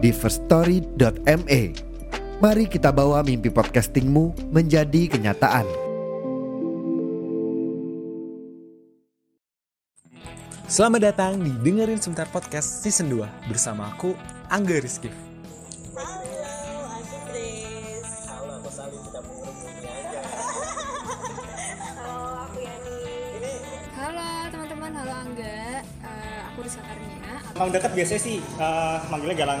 di firststory.me. Mari kita bawa mimpi podcastingmu menjadi kenyataan. Selamat datang di Dengerin Sebentar Podcast Season 2 bersama aku, Angga Rizky. Halo, aku Grace. Halo, aku Sali, kita menghubungi aja. Halo, aku Yani. Ini Halo teman-teman, halo Angga. Eh, aku Risa Karnia. emang dekat biasanya sih eh, manggilnya galang.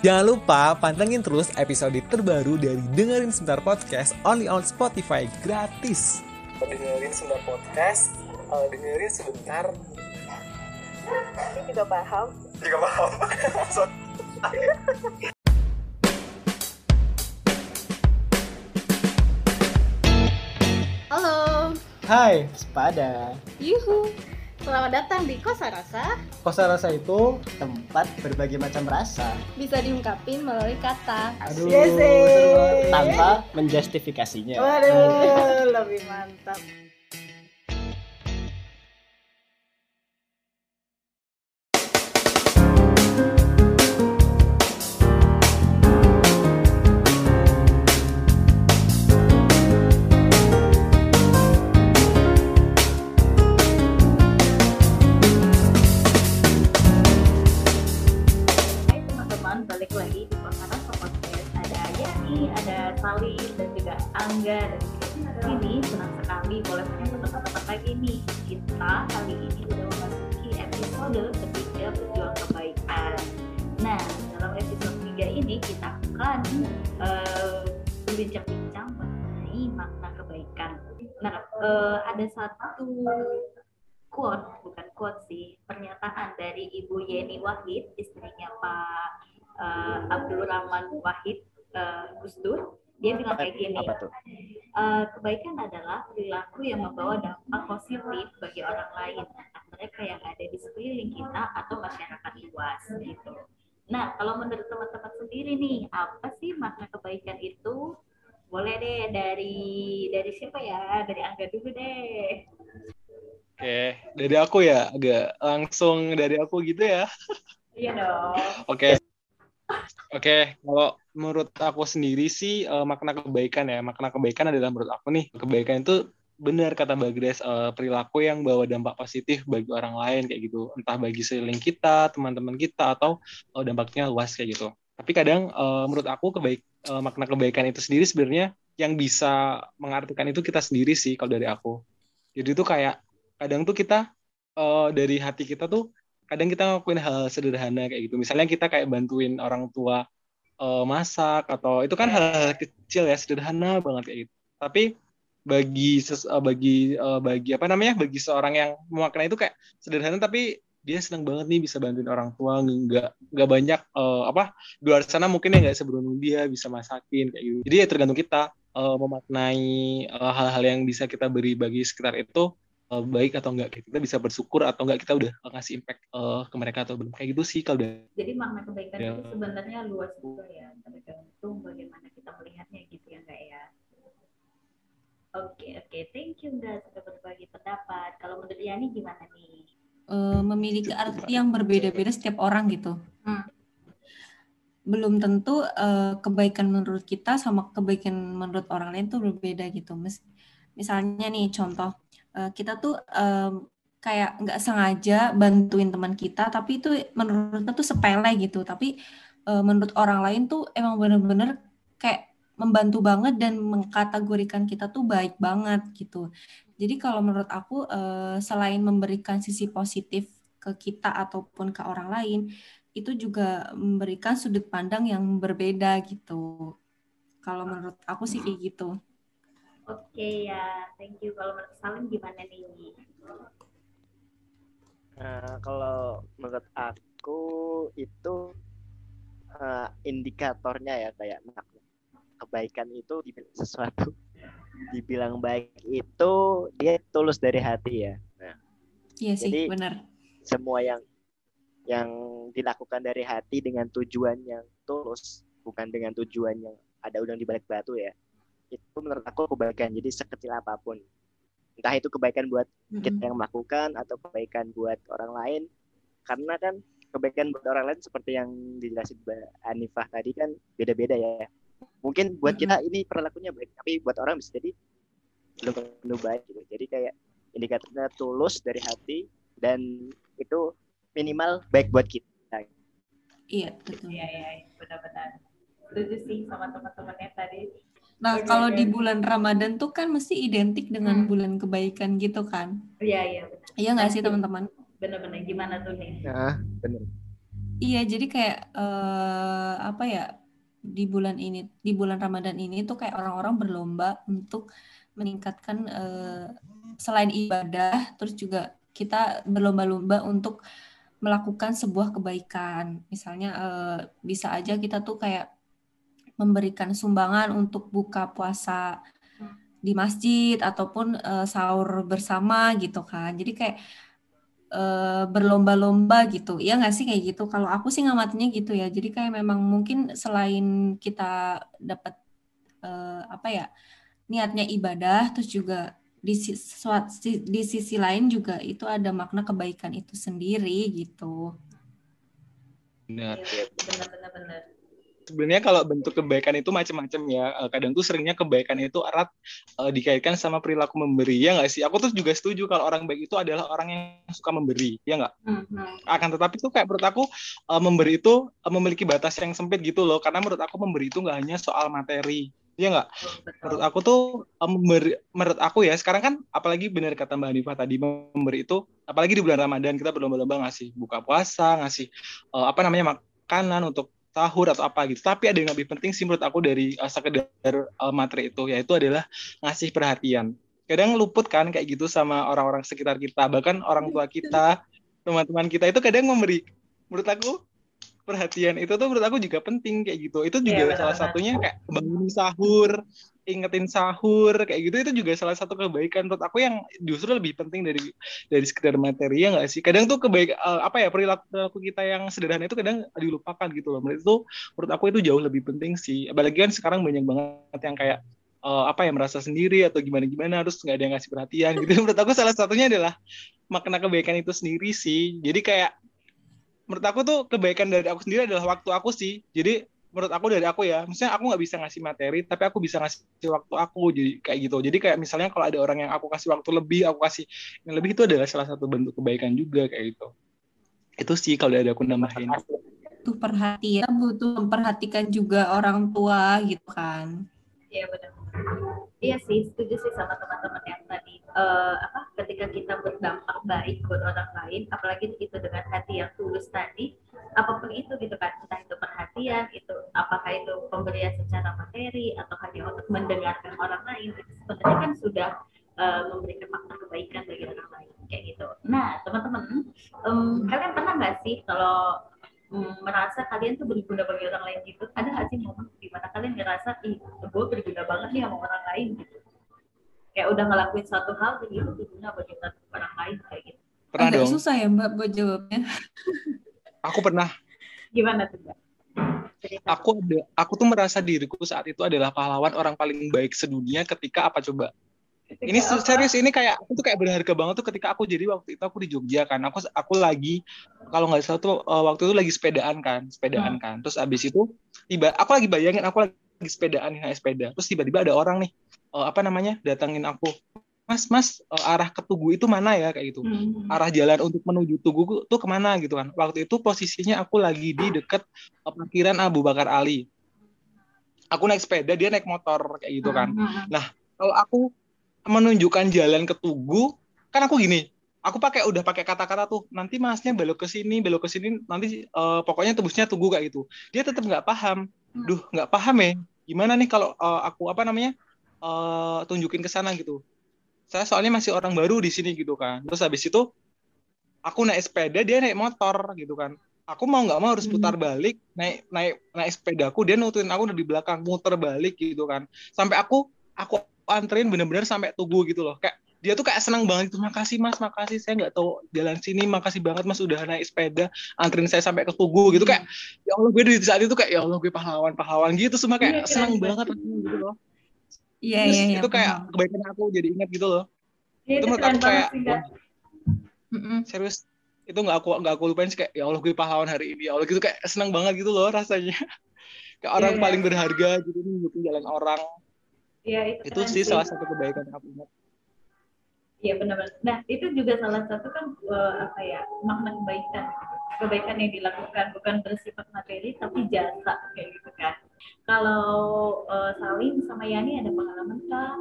Jangan lupa pantengin terus episode terbaru dari Dengerin Sebentar Podcast only on Spotify gratis. Dengerin sebentar podcast, eh, dengerin sebentar. Ini juga paham. juga paham Halo, Hai, sepada. yuhu. Selamat datang di Kosa Rasa. Kosa rasa itu tempat berbagai macam rasa. Bisa diungkapin melalui kata. Aduh, Yes, seru eh. banget. tanpa menjustifikasinya. Waduh, lebih mantap. Quote, bukan quote sih, pernyataan dari Ibu Yeni Wahid, istrinya Pak eh, Abdul Rahman Wahid eh, Gus Dur. Dia bilang kayak gini? "Eh, kebaikan adalah perilaku yang membawa dampak positif bagi orang lain, entah mereka yang ada di sekeliling kita atau masyarakat luas gitu. Nah, kalau menurut teman-teman sendiri nih, apa sih makna kebaikan itu? Boleh deh dari dari siapa ya? Dari Angga dulu deh. Oke, dari aku ya, agak langsung dari aku gitu ya. Iya dong. Oke. Oke, kalau menurut aku sendiri sih eh, makna kebaikan ya, makna kebaikan adalah menurut aku nih, kebaikan itu benar kata Bagres eh, perilaku yang bawa dampak positif bagi orang lain kayak gitu, entah bagi sekeliling kita, teman-teman kita atau eh, dampaknya luas kayak gitu. Tapi kadang eh, menurut aku kebaik eh, makna kebaikan itu sendiri sebenarnya yang bisa mengartikan itu kita sendiri sih kalau dari aku. Jadi itu kayak kadang tuh kita eh, dari hati kita tuh kadang kita ngelakuin hal sederhana kayak gitu. Misalnya kita kayak bantuin orang tua eh, masak atau itu kan hal-hal kecil ya sederhana banget kayak gitu. Tapi bagi ses- eh, bagi eh, bagi apa namanya bagi seorang yang memaknai itu kayak sederhana tapi dia senang banget nih bisa bantuin orang tua nggak nggak banyak eh, apa di luar sana mungkin ya nggak seberuntung dia bisa masakin kayak gitu jadi ya tergantung kita eh, memaknai hal-hal yang bisa kita beri bagi sekitar itu eh, baik atau enggak kita bisa bersyukur atau enggak kita udah ngasih impact eh, ke mereka atau belum kayak gitu sih kalau dari Jadi makna kebaikan Ya. itu sebenarnya luas juga ya, tergantung bagaimana kita melihatnya gitu ya enggak ya. Oke oke, thank you Mbak sudah berbagi pendapat. Kalau menurut Yani gimana nih? eh, memiliki arti yang berbeda-beda setiap orang gitu. Hmm. Belum tentu eh, kebaikan menurut kita sama kebaikan menurut orang lain tuh berbeda gitu. Mis- Misalnya nih contoh, eh, kita tuh em, kayak nggak sengaja bantuin teman kita, tapi itu menurut kita tuh sepele gitu. Tapi eh, menurut orang lain tuh emang bener-bener kayak membantu banget dan mengkategorikan kita tuh baik banget gitu. Jadi kalau menurut aku uh, selain memberikan sisi positif ke kita ataupun ke orang lain, itu juga memberikan sudut pandang yang berbeda gitu. Kalau menurut aku sih kayak gitu. Oke ya, thank you. Kalau menurut Salim gimana nih? Uh, kalau menurut aku itu uh, indikatornya ya kayak kebaikan itu sesuatu dibilang baik itu dia tulus dari hati ya. Nah, iya sih, jadi, benar. Semua yang yang dilakukan dari hati dengan tujuan yang tulus, bukan dengan tujuan yang ada udang di balik batu ya. Itu menurut aku kebaikan. Jadi sekecil apa pun. Entah itu kebaikan buat mm-hmm. kita yang melakukan atau kebaikan buat orang lain. Karena kan kebaikan buat orang lain seperti yang dijelasin Mbak Anifah tadi kan beda-beda ya. Mungkin buat kita ini perilakunya baik, tapi buat orang bisa jadi belum tentu baik gitu. Jadi kayak indikatornya tulus dari hati dan itu minimal baik buat kita. Iya, betul. Iya, iya, iya, benar-benar. Setuju sih sama teman-temannya tadi. Nah, okay, kalau okay. di bulan Ramadan tuh kan mesti identik dengan hmm. bulan kebaikan gitu kan? Iya, iya, benar. Iya nggak sih, teman-teman? Benar-benar. Gimana tuh nih? Ya, benar. Iya, jadi kayak uh, apa ya? Di bulan ini, di bulan Ramadan ini tuh kayak orang-orang berlomba untuk meningkatkan uh, selain ibadah, terus juga kita berlomba-lomba untuk melakukan sebuah kebaikan. Misalnya uh, bisa aja kita tuh kayak memberikan sumbangan untuk buka puasa di masjid ataupun uh, sahur bersama gitu kan. Jadi kayak uh, berlomba-lomba gitu. Ya nggak sih kayak gitu. Kalau aku sih ngamatinya gitu ya. Jadi kayak memang mungkin selain kita dapat uh, apa ya niatnya ibadah, terus juga di di sisi lain juga itu ada makna kebaikan itu sendiri gitu. Benar. Benar-benar sebenarnya kalau bentuk kebaikan itu macam-macam ya. Eh, kadang tuh seringnya kebaikan itu erat uh, dikaitkan sama perilaku memberi. Ya nggak sih? Aku tuh juga setuju kalau orang baik itu adalah orang yang suka memberi. Ya nggak? Mm-hmm. Akan tetapi tuh kayak menurut aku uh, memberi itu uh, memiliki batas yang sempit gitu loh. Karena menurut aku memberi itu nggak hanya soal materi. Iya nggak? Menurut aku tuh memberi, menurut aku ya sekarang kan apalagi benar kata Mbak Hanifah tadi memberi itu apalagi di bulan Ramadan kita berlomba-lomba ngasih buka puasa, ngasih uh, apa namanya makanan untuk sahur atau apa gitu. Tapi ada yang lebih penting sih menurut aku dari uh, sekedar uh, materi itu, yaitu adalah ngasih perhatian. Kadang luput kan kayak gitu sama orang-orang sekitar kita, bahkan orang tua kita, teman-teman kita itu kadang memberi, menurut aku perhatian itu tuh menurut aku juga penting kayak gitu. Itu juga yeah, salah satunya kayak bangun sahur, ingetin sahur kayak gitu. Itu juga salah satu kebaikan. Menurut aku yang justru lebih penting dari dari sekedar materi ya nggak sih? Kadang tuh kebaik uh, apa ya perilaku perilaku kita yang sederhana itu kadang dilupakan gitu loh. Menurut itu menurut aku itu jauh lebih penting sih. Apalagi kan sekarang banyak banget yang kayak uh, apa ya merasa sendiri atau gimana gimana harus nggak ada yang ngasih perhatian gitu. Menurut aku salah satunya adalah makna kebaikan itu sendiri sih. Jadi kayak menurut aku tuh kebaikan dari aku sendiri adalah waktu aku sih. Jadi menurut aku dari aku ya misalnya aku nggak bisa ngasih materi tapi aku bisa ngasih waktu aku jadi kayak gitu. Jadi kayak misalnya kalau ada orang yang aku kasih waktu lebih aku kasih yang lebih itu adalah salah satu bentuk kebaikan juga kayak gitu. Itu sih kalau dari aku nambahin. Butuh perhatian butuh memperhatikan juga orang tua gitu kan iya benar iya sih setuju sih sama teman-teman yang tadi uh, apa ketika kita berdampak baik buat orang lain apalagi itu dengan hati yang tulus tadi apa pun itu gitu kan entah itu perhatian itu apakah itu pemberian secara materi atau hanya untuk mendengarkan orang lain sebenarnya kan sudah uh, memberikan makna kebaikan bagi orang lain kayak gitu. Nah teman-teman um, kalian pernah nggak sih kalau um, merasa kalian tuh berguna bagi orang lain gitu? Ada nggak sih momen ngerasa ih gue berguna banget nih sama orang lain gitu kayak udah ngelakuin satu hal gitu berguna bagi orang lain kayak gitu pernah Agak dong. susah ya mbak buat jawabnya aku pernah gimana tuh Mbak? aku ada aku tuh merasa diriku saat itu adalah pahlawan orang paling baik sedunia ketika apa coba ketika ini apa? serius ini kayak aku tuh kayak berharga banget tuh ketika aku jadi waktu itu aku di Jogja kan aku aku lagi kalau nggak salah tuh uh, waktu itu lagi sepedaan kan sepedaan hmm. kan terus abis itu tiba aku lagi bayangin aku lagi sepedaan naik sepeda. Terus tiba-tiba ada orang nih uh, apa namanya datangin aku. Mas mas uh, arah ke Tugu itu mana ya? Kayak gitu. Hmm. arah jalan untuk menuju Tugu tuh ke mana? Gitu kan. Waktu itu posisinya aku lagi di dekat uh, parkiran Abu Bakar Ali. Aku naik sepeda dia naik motor kayak gitu kan. Hmm. nah kalau aku menunjukkan jalan ke Tugu kan aku gini aku pakai udah pakai kata-kata tuh nanti masnya belok ke sini belok ke sini nanti eh, pokoknya tebusnya Tugu kayak gitu. Dia tetap nggak paham duh nggak paham ya. Gimana nih kalau eh, aku apa namanya eh, tunjukin ke sana gitu. Saya soalnya masih orang baru di sini gitu kan. Terus habis itu aku naik sepeda dia naik motor gitu kan. Aku mau nggak mau harus putar balik naik naik naik sepedaku dia nutuin aku dari belakang muter balik gitu kan. Sampai aku aku anterin bener-bener sampai tugu gitu loh. Kayak dia tuh kayak senang banget itu makasih mas makasih saya nggak tahu jalan sini makasih banget mas udah naik sepeda anterin saya sampai ke tugu gitu. Kayak ya allah gue di saat itu kayak ya allah gue pahlawan pahlawan gitu semua kayak keren, senang keren. banget gitu loh. Iya, iya, iya. itu kayak paham. kebaikan aku jadi ingat gitu loh. Iya, itu menurut aku kayak wah, serius itu nggak aku nggak aku lupain sih kayak ya Allah gue pahlawan hari ini. Ya Allah gitu kayak senang banget gitu loh rasanya. Kayak orang Iya. paling berharga gitu nunjukin jalan orang. Iya, itu, itu sih. salah satu kebaikan yang aku ingat Iya benar-benar. Nah itu juga salah satu kan eh, apa ya makna kebaikan, kebaikan yang dilakukan bukan bersifat materi tapi jasa kayak gitu kan. Kalau eh, Salim sama Yani ada pengalaman kah?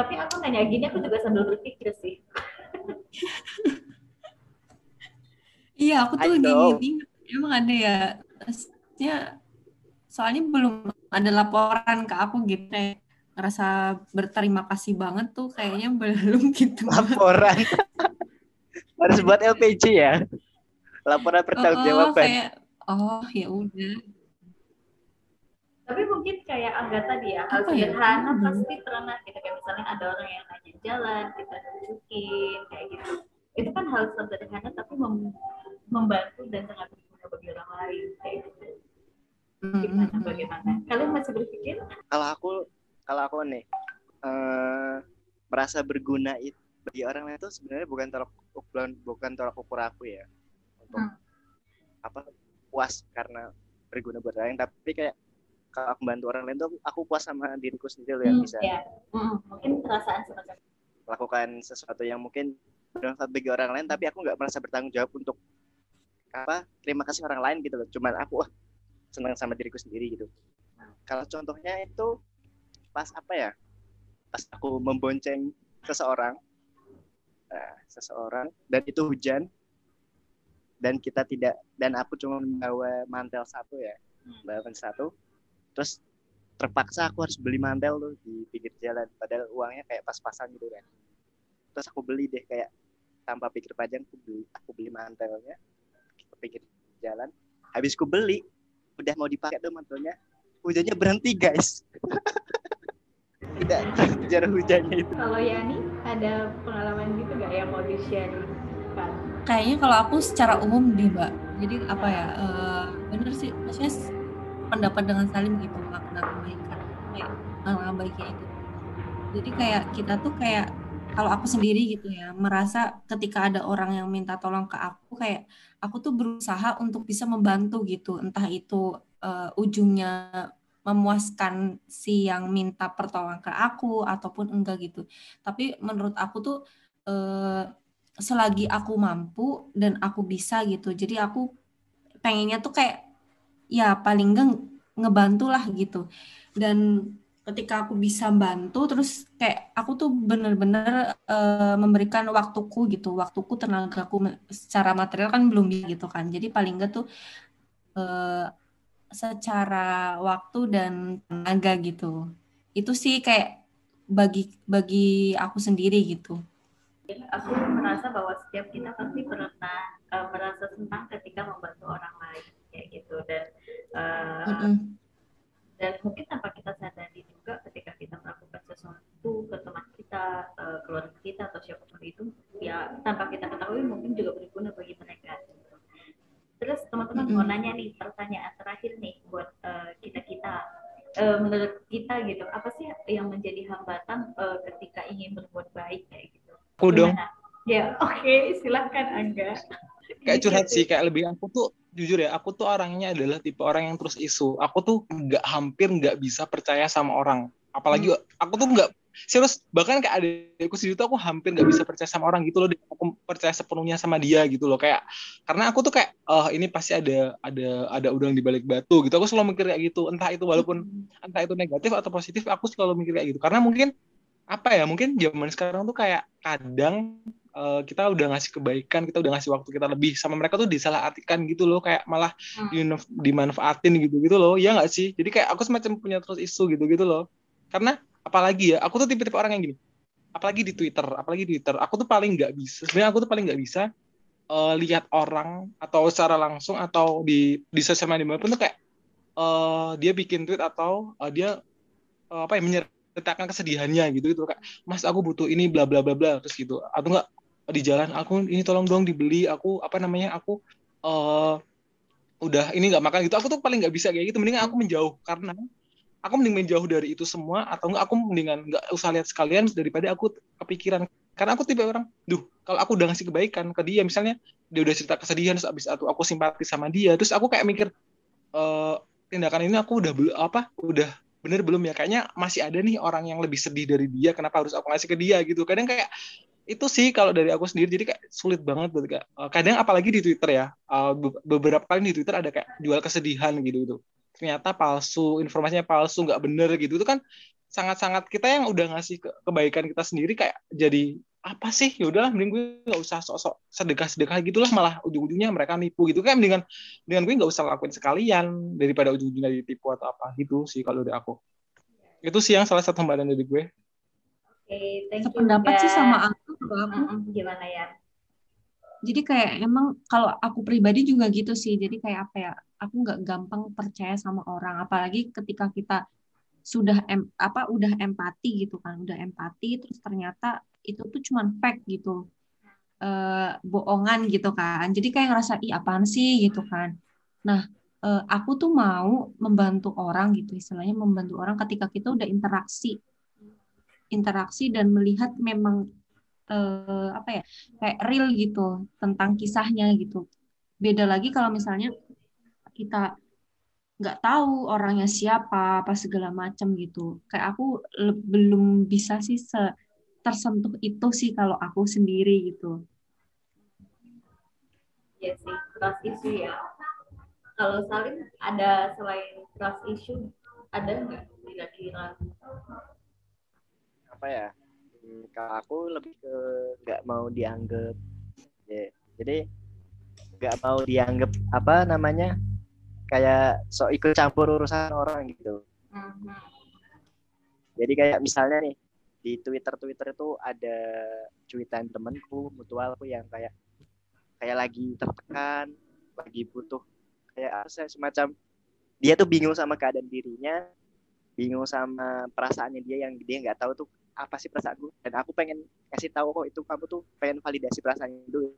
Tapi aku nanya gini aku juga sambil berpikir sih. Iya, aku tuh gini, emang ada ya, maksudnya soalnya belum ada laporan ke aku gitu, ngerasa berterima kasih banget tuh kayaknya belum gitu. Laporan. Harus buat LPG ya. Laporan Oh, pertanggungjawaban. kayak, oh ya udah. Tapi mungkin kayak Angga tadi ya, hal ya? sederhana Hmm. pasti pernah kita kayak misalnya ada orang yang nanya jalan, kita tunjukin kayak gitu. Itu kan hal sederhana tapi mem- membantu dan sangat berguna bagi orang lain kayak gitu. Gimana bagaimana? Kalian masih berpikir? Kalau aku kalau aku nih eh merasa berguna itu bagi orang lain itu sebenarnya bukan tolak ukuran bukan tolak ukur aku ya. Untuk apa puas karena berguna buat orang lain. Tapi kayak kalau aku bantu orang lain tuh aku puas sama diriku sendiri loh yang Hmm, bisa ya. Mungkin perasaan semacam melakukan sesuatu yang mungkin bermanfaat bagi orang lain tapi aku nggak merasa bertanggung jawab untuk apa terima kasih orang lain gitu loh. Cuman aku wah senang sama diriku sendiri gitu. Kalau contohnya itu pas apa ya? Pas aku membonceng seseorang. Nah, seseorang dan itu hujan. Dan kita tidak dan aku cuma membawa mantel satu ya. Bawa mantel satu. Terus terpaksa aku harus beli mantel tuh di pinggir jalan. Padahal uangnya kayak pas-pasan gitu kan. Terus aku beli deh kayak tanpa pikir panjang aku beli aku beli mantelnya ke pinggir jalan. Habis ku beli udah mau dipakai tuh mantelnya. Hujannya berhenti guys tidak kejar hujannya itu Kalau Yani ada pengalaman gitu nggak yang mau di share? Kayaknya kalau aku secara umum deh, Mbak. Jadi apa ya? eh, bener sih, maksudnya pendapat dengan Salim gitu makna kebaikan kayak makna baiknya itu. Jadi kayak kita tuh kayak kalau aku sendiri gitu ya merasa ketika ada orang yang minta tolong ke aku kayak aku tuh berusaha untuk bisa membantu gitu entah itu eh, ujungnya memuaskan si yang minta pertolongan ke aku ataupun enggak gitu. Tapi menurut aku tuh eh, selagi aku mampu dan aku bisa gitu jadi aku pengennya tuh kayak ya paling enggak ngebantu lah gitu. Dan ketika aku bisa bantu terus kayak aku tuh bener-bener eh, memberikan waktuku gitu waktuku tenagaku secara material kan belum gitu kan. Jadi paling enggak tuh eh, secara waktu dan tenaga gitu. Itu sih kayak bagi bagi aku sendiri gitu. Aku merasa bahwa setiap kita pasti pernah eh, merasa Aku dong. Ya, oke, silahkan Angga. kayak curhat sih kayak lebih aku tuh jujur ya aku tuh orangnya adalah tipe orang yang terus isu. Aku tuh nggak hampir nggak bisa percaya sama orang. Apalagi aku tuh nggak serius bahkan kayak adikku sendiri tuh aku hampir nggak bisa percaya sama orang gitu loh aku percaya sepenuhnya sama dia gitu loh. Kayak karena aku tuh kayak oh ini pasti ada ada ada udang di balik batu gitu. Aku selalu mikir kayak gitu. Entah itu walaupun entah itu negatif atau positif aku selalu mikir kayak gitu. Karena mungkin apa ya mungkin zaman sekarang tuh kayak kadang uh, kita udah ngasih kebaikan kita udah ngasih waktu kita lebih sama mereka tuh disalahartikan gitu loh kayak malah hmm. dimanfaatin gitu gitu loh ya nggak sih jadi kayak aku semacam punya terus isu gitu gitu loh karena apalagi ya aku tuh tipe-tipe orang yang gini apalagi di Twitter apalagi di Twitter aku tuh paling nggak bisa sebenarnya aku tuh paling nggak bisa uh, lihat orang atau secara langsung atau di di sosial media pun tuh kayak uh, dia bikin tweet atau uh, dia uh, apa ya menyertakan kesedihannya gitu gitu kayak mas aku butuh ini bla bla bla bla terus gitu. Atau enggak di jalan aku ini tolong dong dibeli aku apa namanya aku uh, udah ini nggak makan gitu. Aku tuh paling nggak bisa kayak gitu mending aku menjauh. Karena aku mending menjauh dari itu semua atau enggak aku mendingan nggak usah lihat sekalian daripada aku kepikiran. Karena aku tipe orang duh kalau aku udah ngasih kebaikan ke dia misalnya dia udah cerita kesedihan terus abis itu aku simpati sama dia terus aku kayak mikir e, tindakan ini aku udah apa udah bener belum ya. Kayaknya masih ada nih orang yang lebih sedih dari dia. Kenapa harus aku ngasih ke dia gitu. Kadang kayak itu sih kalau dari aku sendiri. Jadi kayak sulit banget buat kayak kadang apalagi di Twitter ya. Eh, beberapa kali di Twitter ada kayak jual kesedihan gitu gitu. Ternyata palsu informasinya palsu nggak bener gitu. Itu kan sangat-sangat kita yang udah ngasih ke kebaikan kita sendiri kayak jadi apa sih ya udahlah mending gue nggak usah sok-sok sedekah-sedekah gitulah malah ujung-ujungnya mereka nipu gitu kan dengan dengan gue nggak usah lakuin sekalian daripada ujung-ujungnya ditipu atau apa gitu sih kalau dari aku itu sih yang salah satu hambatan dari gue. Oke, okay, thank you. Pendapat sih sama aku, aku. Gimana ya? Jadi kayak emang kalau aku pribadi juga gitu sih. Jadi kayak apa ya? aku nggak gampang percaya sama orang apalagi ketika kita sudah em, apa udah empati gitu kan udah empati terus ternyata itu tuh cuman fake gitu. E, bohongan gitu kan. Jadi kayak ngerasa ih apaan sih? gitu kan. Nah e, aku tuh mau membantu orang gitu istilahnya membantu orang ketika kita udah interaksi. Interaksi dan melihat memang e, apa ya kayak real gitu tentang kisahnya gitu. Beda lagi kalau misalnya kita nggak tahu orangnya siapa apa segala macam gitu. Kayak aku belum bisa sih se tersentuh itu sih kalau aku sendiri gitu. Ya sih trust issue ya. Kalau Salim ada selain trust issue ada nggak kira-kira? Apa ya? Hmm, kalau aku lebih ke nggak mau dianggap. Ya jadi nggak mau dianggap apa namanya kayak so ikut campur urusan orang gitu. Mm-hmm. Jadi kayak misalnya nih di Twitter Twitter itu ada cuitan temanku mutualku yang kayak kayak lagi tertekan, lagi butuh kayak sih semacam dia tuh bingung sama keadaan dirinya, bingung sama perasaannya dia yang dia nggak tahu tuh apa sih perasaanku dan aku pengen kasih tahu kok itu kamu tuh pengen validasi perasaan itu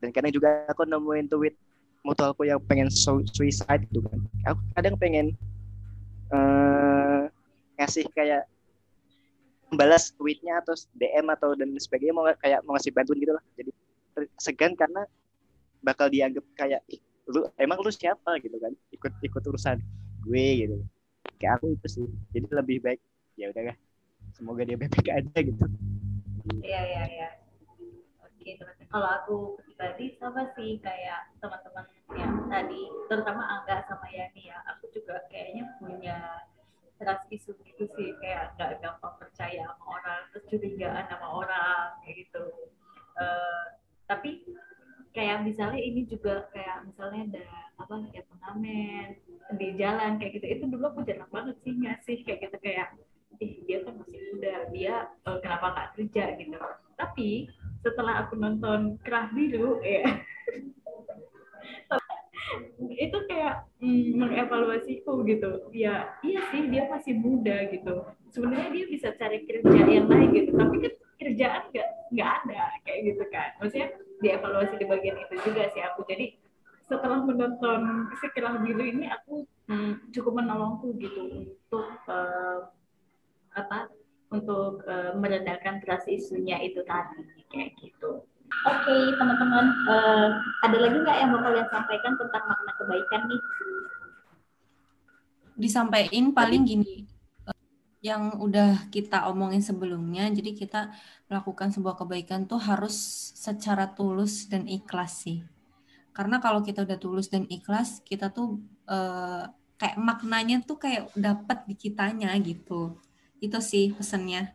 dan kadang juga aku nemuin tweet mutualku yang pengen suicide gitu kan. Aku kadang pengen uh, ngasih kayak membalas tweetnya atau DM atau dan sebagainya mau kayak mau ngasih bantuan gitu lah. Jadi segan karena bakal dianggap kayak lu emang lu siapa? gitu kan. Ikut ikut urusan gue gitu. Kayak aku itu sih. Jadi lebih baik ya udah semoga dia baik-baik aja gitu. Iya iya iya. Oke teman kalau aku pribadi sama sih kayak teman-teman yang tadi terutama Angga sama Yani ya. Aku juga kayaknya punya trust isu gitu sih kayak nggak gampang percaya sama orang terus curigaan sama orang kayak gitu. Uh, tapi kayak misalnya ini juga kayak misalnya ada apa kayak pengamen di jalan kayak gitu. Itu dulu aku jarang banget sih ngasih kayak gitu kayak ih dia kan masih muda dia uh, kenapa nggak kerja? gitu. Tapi setelah aku nonton Kerah Biru ya itu kayak mm, mengevaluasiku gitu. Ya iya sih dia masih muda gitu. Sebenarnya dia bisa cari kerja yang lain gitu. Tapi kan kerjaan nggak nggak ada kayak gitu kan. Maksudnya dievaluasi di bagian itu juga sih aku. Jadi setelah menonton Kerah Biru ini aku mm, cukup menolongku gitu untuk uh, apa untuk uh, meredakan trust isunya itu tadi kayak gitu. Oke okay, teman-teman, uh, ada lagi nggak yang mau kalian sampaikan tentang makna kebaikan nih? Disampaikan paling gini, yang udah kita omongin sebelumnya. Jadi kita melakukan sebuah kebaikan tuh harus secara tulus dan ikhlas sih. Karena kalau kita udah tulus dan ikhlas, kita tuh eh, kayak maknanya tuh kayak dapat di kitanya gitu. Itu sih pesannya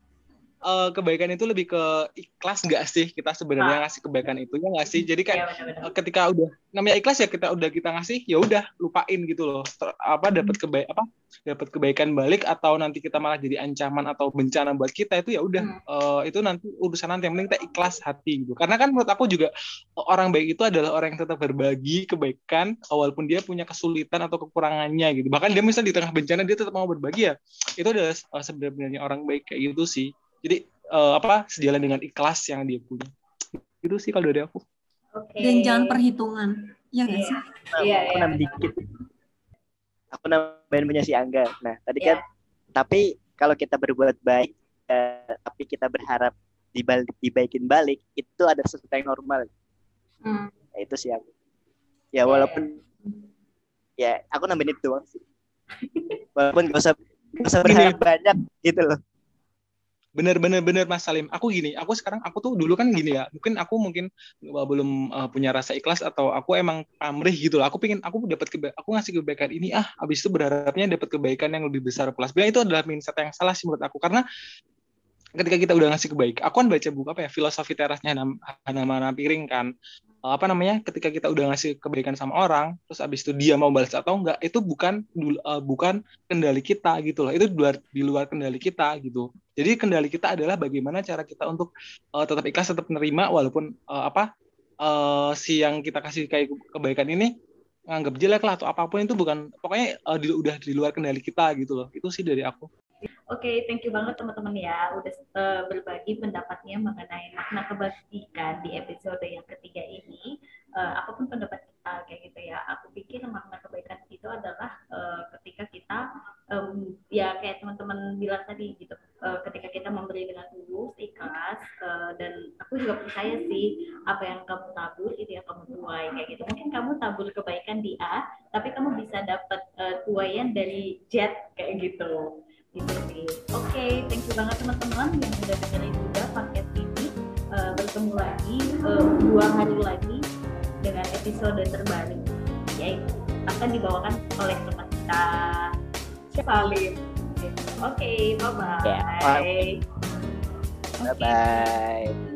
uh, kebaikan itu lebih ke ikhlas nggak sih? Kita sebenarnya ngasih kebaikan itu ya nggak sih? Jadi kayak uh, ketika udah namanya ikhlas ya kita udah kita ngasih ya udah lupain gitu loh. Ter, apa dapat kebaik apa dapat kebaikan balik atau nanti kita malah jadi ancaman atau bencana buat kita itu ya udah. Hmm. uh, itu nanti urusan nanti yang penting kita ikhlas hati gitu. Karena kan menurut aku juga orang baik itu adalah orang yang tetap berbagi kebaikan walaupun dia punya kesulitan atau kekurangannya gitu. Bahkan dia misalnya di tengah bencana dia tetap mau berbagi ya. Itu adalah sebenarnya orang baik kayak gitu sih jadi uh, apa sejalan dengan ikhlas yang dia punya itu sih kalau dari aku okay. dan jangan perhitungan ya nggak sih iya aku yeah. dikit aku nambahin punya si Angga nah tadi yeah. kan tapi kalau kita berbuat baik eh, tapi kita berharap dibalik, dibaikin balik itu ada sesuatu yang normal hmm. nah, itu sih aku ya walaupun yeah. ya aku nambahin itu doang sih walaupun gak usah gak usah berharap banyak gitu loh bener Mas Salim. Aku gini aku sekarang aku tuh dulu kan gini ya. Mungkin aku mungkin belum uh, punya rasa ikhlas atau aku emang pamrih gitu loh. Aku pengen aku dapat aku ngasih kebaikan ini ah habis itu berharapnya dapat kebaikan yang lebih besar. Plus bilang itu adalah mindset yang salah sih menurut aku. Karena ketika kita udah ngasih kebaikan aku kan baca buku apa ya filosofi terasnya Hana Mana Piring kan. Eh, apa namanya ketika kita udah ngasih kebaikan sama orang terus abis itu dia mau balas atau enggak itu bukan uh, bukan kendali kita gitu loh. Itu di luar di luar kendali kita gitu. Jadi kendali kita adalah bagaimana cara kita untuk uh, tetap ikhlas tetap menerima walaupun uh, apa uh, si yang kita kasih kayak kebaikan ini nganggap jelek lah atau apa pun itu bukan pokoknya uh, di, udah di luar kendali kita gitu loh. Itu sih dari aku Oke, okay, thank you banget teman-teman ya udah uh, berbagi pendapatnya mengenai makna kebajikan di episode yang ketiga ini. Uh, apa pun pendapat kita kayak gitu ya, aku pikir makna kebaikan itu adalah uh, ketika kita um, ya kayak teman-teman bilang tadi gitu, uh, ketika kita memberi dengan tulus, ikhlas uh, dan aku juga percaya sih apa yang kamu tabur itu yang kamu tuai kayak gitu. Mungkin kamu tabur kebaikan di A, tapi kamu bisa dapat uh, tuayan dari Z kayak gitu gitu sih. Oke, okay, thank you banget teman-teman yang udah dengerin juga paket ini. Uh, bertemu lagi uh, dua hari lagi dengan episode terbaru yaitu akan dibawakan oleh teman kita Salim. Oke, okay, bye bye. Yeah, bye bye.